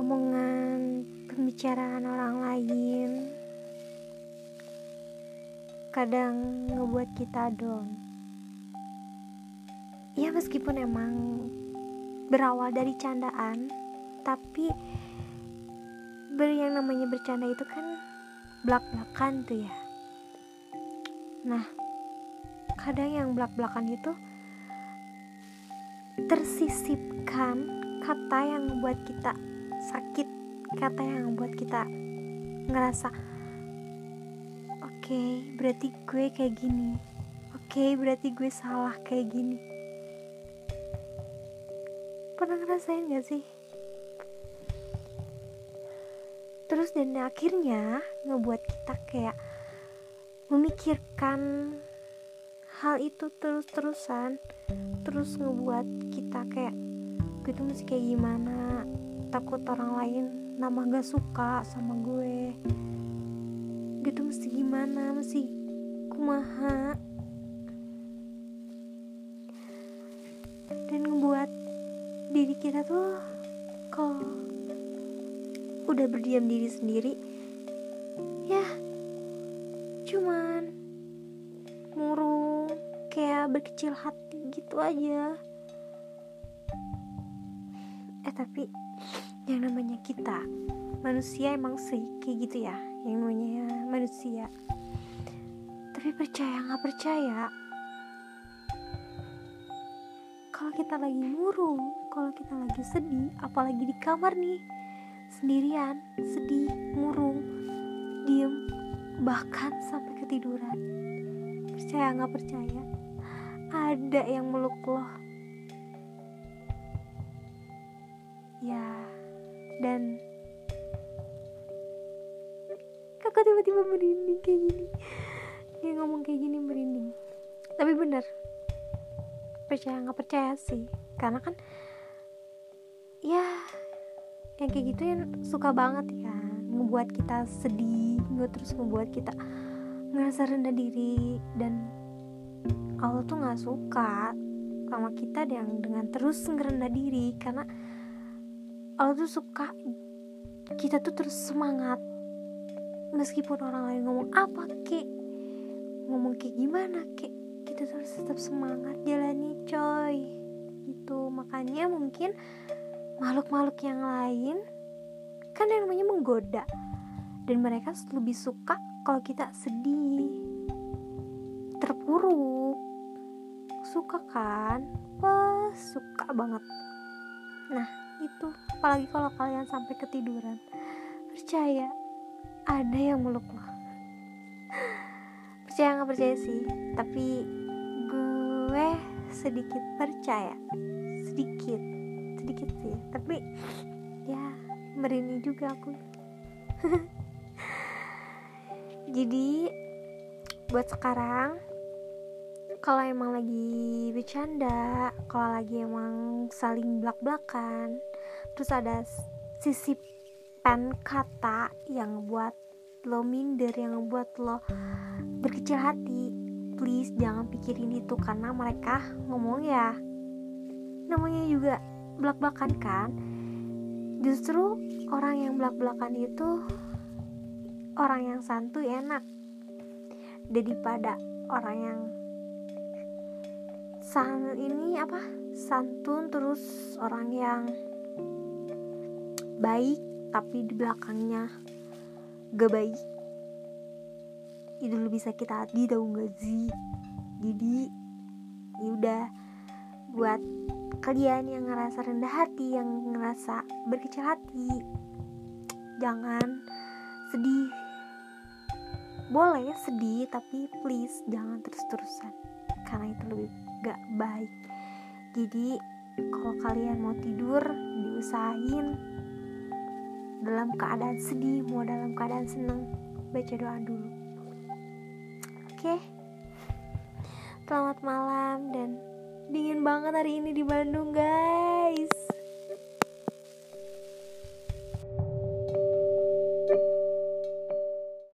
omongan pembicaraan orang lain. Kadang ngebuat kita down. Ya meskipun emang berawal dari candaan tapi ber yang namanya bercanda itu kan belak-belakan tuh ya. Nah kadang yang belak-belakan itu tersisipkan kata yang membuat kita sakit kata yang membuat kita ngerasa oke okay, berarti gue kayak gini. Oke okay, berarti gue salah kayak gini. Pernah ngerasain gak sih? Terus dan akhirnya ngebuat kita kayak memikirkan hal itu terus-terusan terus ngebuat kita kayak gue tuh mesti kayak gimana takut orang lain nama gak suka sama gue. Gitu mesti gimana? Mesti kumaha? Dan ngebuat diri kita tuh kalau udah berdiam diri sendiri ya cuman murung kayak berkecil hati gitu aja. Eh tapi yang namanya kita. Manusia emang sih gitu ya yang namanya manusia. Tapi percaya nggak percaya? Kalau kita lagi murung kalau kita lagi sedih apalagi di kamar nih sendirian sedih murung diem bahkan sampai ketiduran. Percaya nggak percaya? Ada yang meluk loh ya dan kakak tiba-tiba merinding kayak gini. Dia ngomong kayak gini merinding. Tapi bener. Percaya nggak percaya sih. Karena kan ya yang kayak gitu yang suka banget ya ngebuat kita sedih nggak terus ngebuat kita ngerasa rendah diri. Dan Allah tuh nggak suka sama kita yang dengan terus ngerendah diri. Karena Allah tuh suka kita tuh terus semangat. Meskipun orang lain ngomong apa kek ngomong kayak gimana kek kita terus tetap semangat jalani coy. Gitu. Makanya mungkin makhluk-makhluk yang lain kan yang namanya menggoda. Dan mereka lebih suka kalau kita sedih terpuruk. Suka kan? Pas suka banget. Nah itu apalagi kalau kalian sampai ketiduran. Percaya ada yang meluk lo. Percaya nggak percaya sih? Tapi gue sedikit percaya. Sedikit. Sedikit sih. Tapi ya merinding juga aku. Jadi buat sekarang kalau emang lagi bercanda kalau lagi emang saling belak-belakan terus ada sisipan kata yang buat lo minder yang buat lo berkecil hati. Please jangan pikirin itu karena mereka ngomong ya. Namanya juga belak-belakan kan? Justru orang yang belak-belakan itu orang yang santuy enak daripada orang yang san ini apa? Santun terus orang yang baik tapi di belakangnya gak baik. Itu lebih sakit hati tau gak sih? Jadi yaudah buat kalian yang ngerasa rendah hati yang ngerasa berkecil hati jangan sedih. Boleh sedih tapi please jangan terus-terusan karena itu lebih gak baik. Jadi kalau kalian mau tidur diusahain dalam keadaan sedih mau dalam keadaan seneng baca doa dulu oke okay? selamat malam dan dingin banget hari ini di Bandung guys